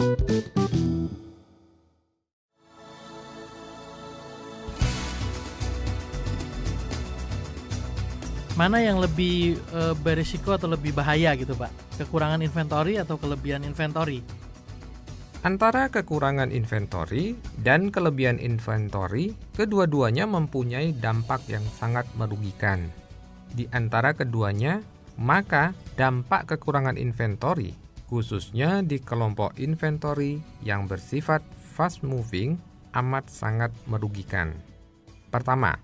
Mana yang lebih e, berisiko atau lebih bahaya gitu, Pak? Kekurangan inventory atau kelebihan inventory? Antara kekurangan inventory dan kelebihan inventory, kedua-duanya mempunyai dampak yang sangat merugikan. Di antara keduanya, maka dampak kekurangan inventory, khususnya di kelompok inventory yang bersifat fast moving, amat sangat merugikan. Pertama,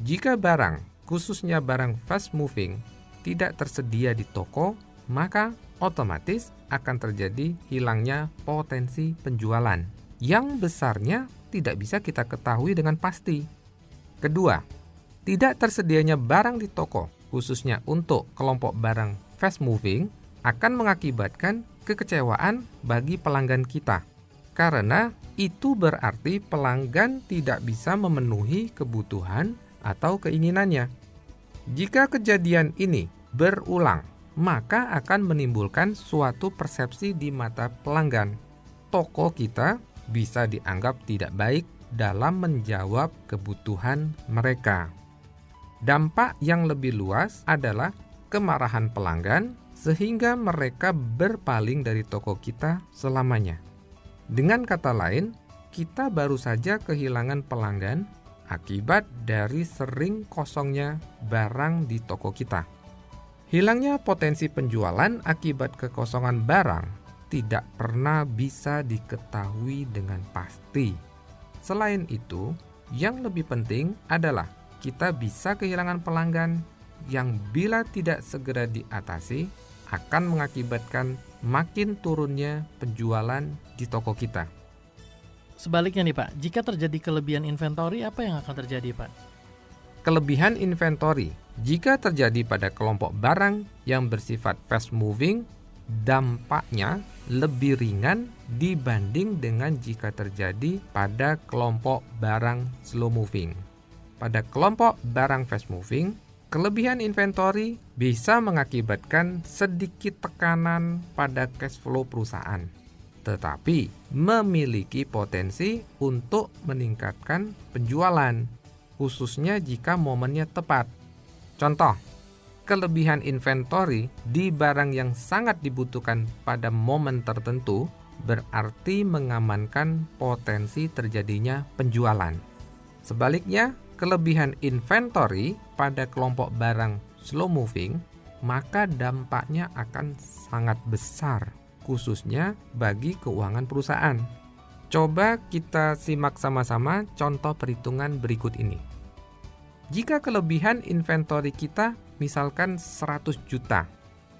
jika barang, khususnya barang fast moving, tidak tersedia di toko, maka otomatis akan terjadi hilangnya potensi penjualan yang besarnya tidak bisa kita ketahui dengan pasti. Kedua, tidak tersedianya barang di toko, khususnya untuk kelompok barang fast moving, akan mengakibatkan kekecewaan bagi pelanggan kita. Karena itu berarti pelanggan tidak bisa memenuhi kebutuhan atau keinginannya. Jika kejadian ini berulang maka akan menimbulkan suatu persepsi di mata pelanggan. Toko kita bisa dianggap tidak baik dalam menjawab kebutuhan mereka. Dampak yang lebih luas adalah kemarahan pelanggan sehingga mereka berpaling dari toko kita selamanya. Dengan kata lain, kita baru saja kehilangan pelanggan akibat dari sering kosongnya barang di toko kita. Hilangnya potensi penjualan akibat kekosongan barang tidak pernah bisa diketahui dengan pasti. Selain itu, yang lebih penting adalah kita bisa kehilangan pelanggan yang bila tidak segera diatasi akan mengakibatkan makin turunnya penjualan di toko kita. Sebaliknya nih Pak, jika terjadi kelebihan inventory apa yang akan terjadi Pak? Kelebihan inventory jika terjadi pada kelompok barang yang bersifat fast moving, dampaknya lebih ringan dibanding dengan jika terjadi pada kelompok barang slow moving. Pada kelompok barang fast moving, kelebihan inventory bisa mengakibatkan sedikit tekanan pada cash flow perusahaan, tetapi memiliki potensi untuk meningkatkan penjualan, khususnya jika momennya tepat Contoh, kelebihan inventory di barang yang sangat dibutuhkan pada momen tertentu berarti mengamankan potensi terjadinya penjualan. Sebaliknya, kelebihan inventory pada kelompok barang slow moving maka dampaknya akan sangat besar khususnya bagi keuangan perusahaan. Coba kita simak sama-sama contoh perhitungan berikut ini. Jika kelebihan inventory kita misalkan 100 juta,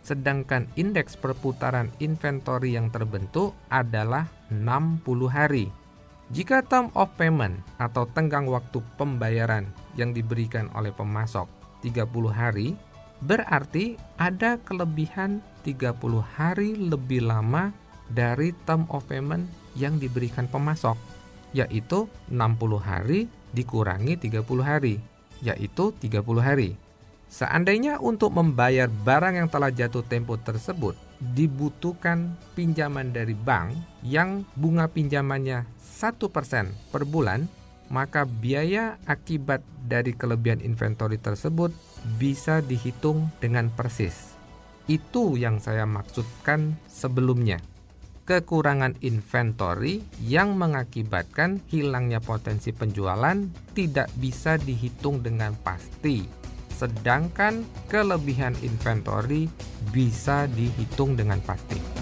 sedangkan indeks perputaran inventory yang terbentuk adalah 60 hari. Jika term of payment atau tenggang waktu pembayaran yang diberikan oleh pemasok 30 hari, berarti ada kelebihan 30 hari lebih lama dari term of payment yang diberikan pemasok, yaitu 60 hari dikurangi 30 hari yaitu 30 hari. Seandainya untuk membayar barang yang telah jatuh tempo tersebut dibutuhkan pinjaman dari bank yang bunga pinjamannya 1% per bulan, maka biaya akibat dari kelebihan inventory tersebut bisa dihitung dengan persis. Itu yang saya maksudkan sebelumnya kekurangan inventory yang mengakibatkan hilangnya potensi penjualan tidak bisa dihitung dengan pasti. Sedangkan kelebihan inventory bisa dihitung dengan pasti.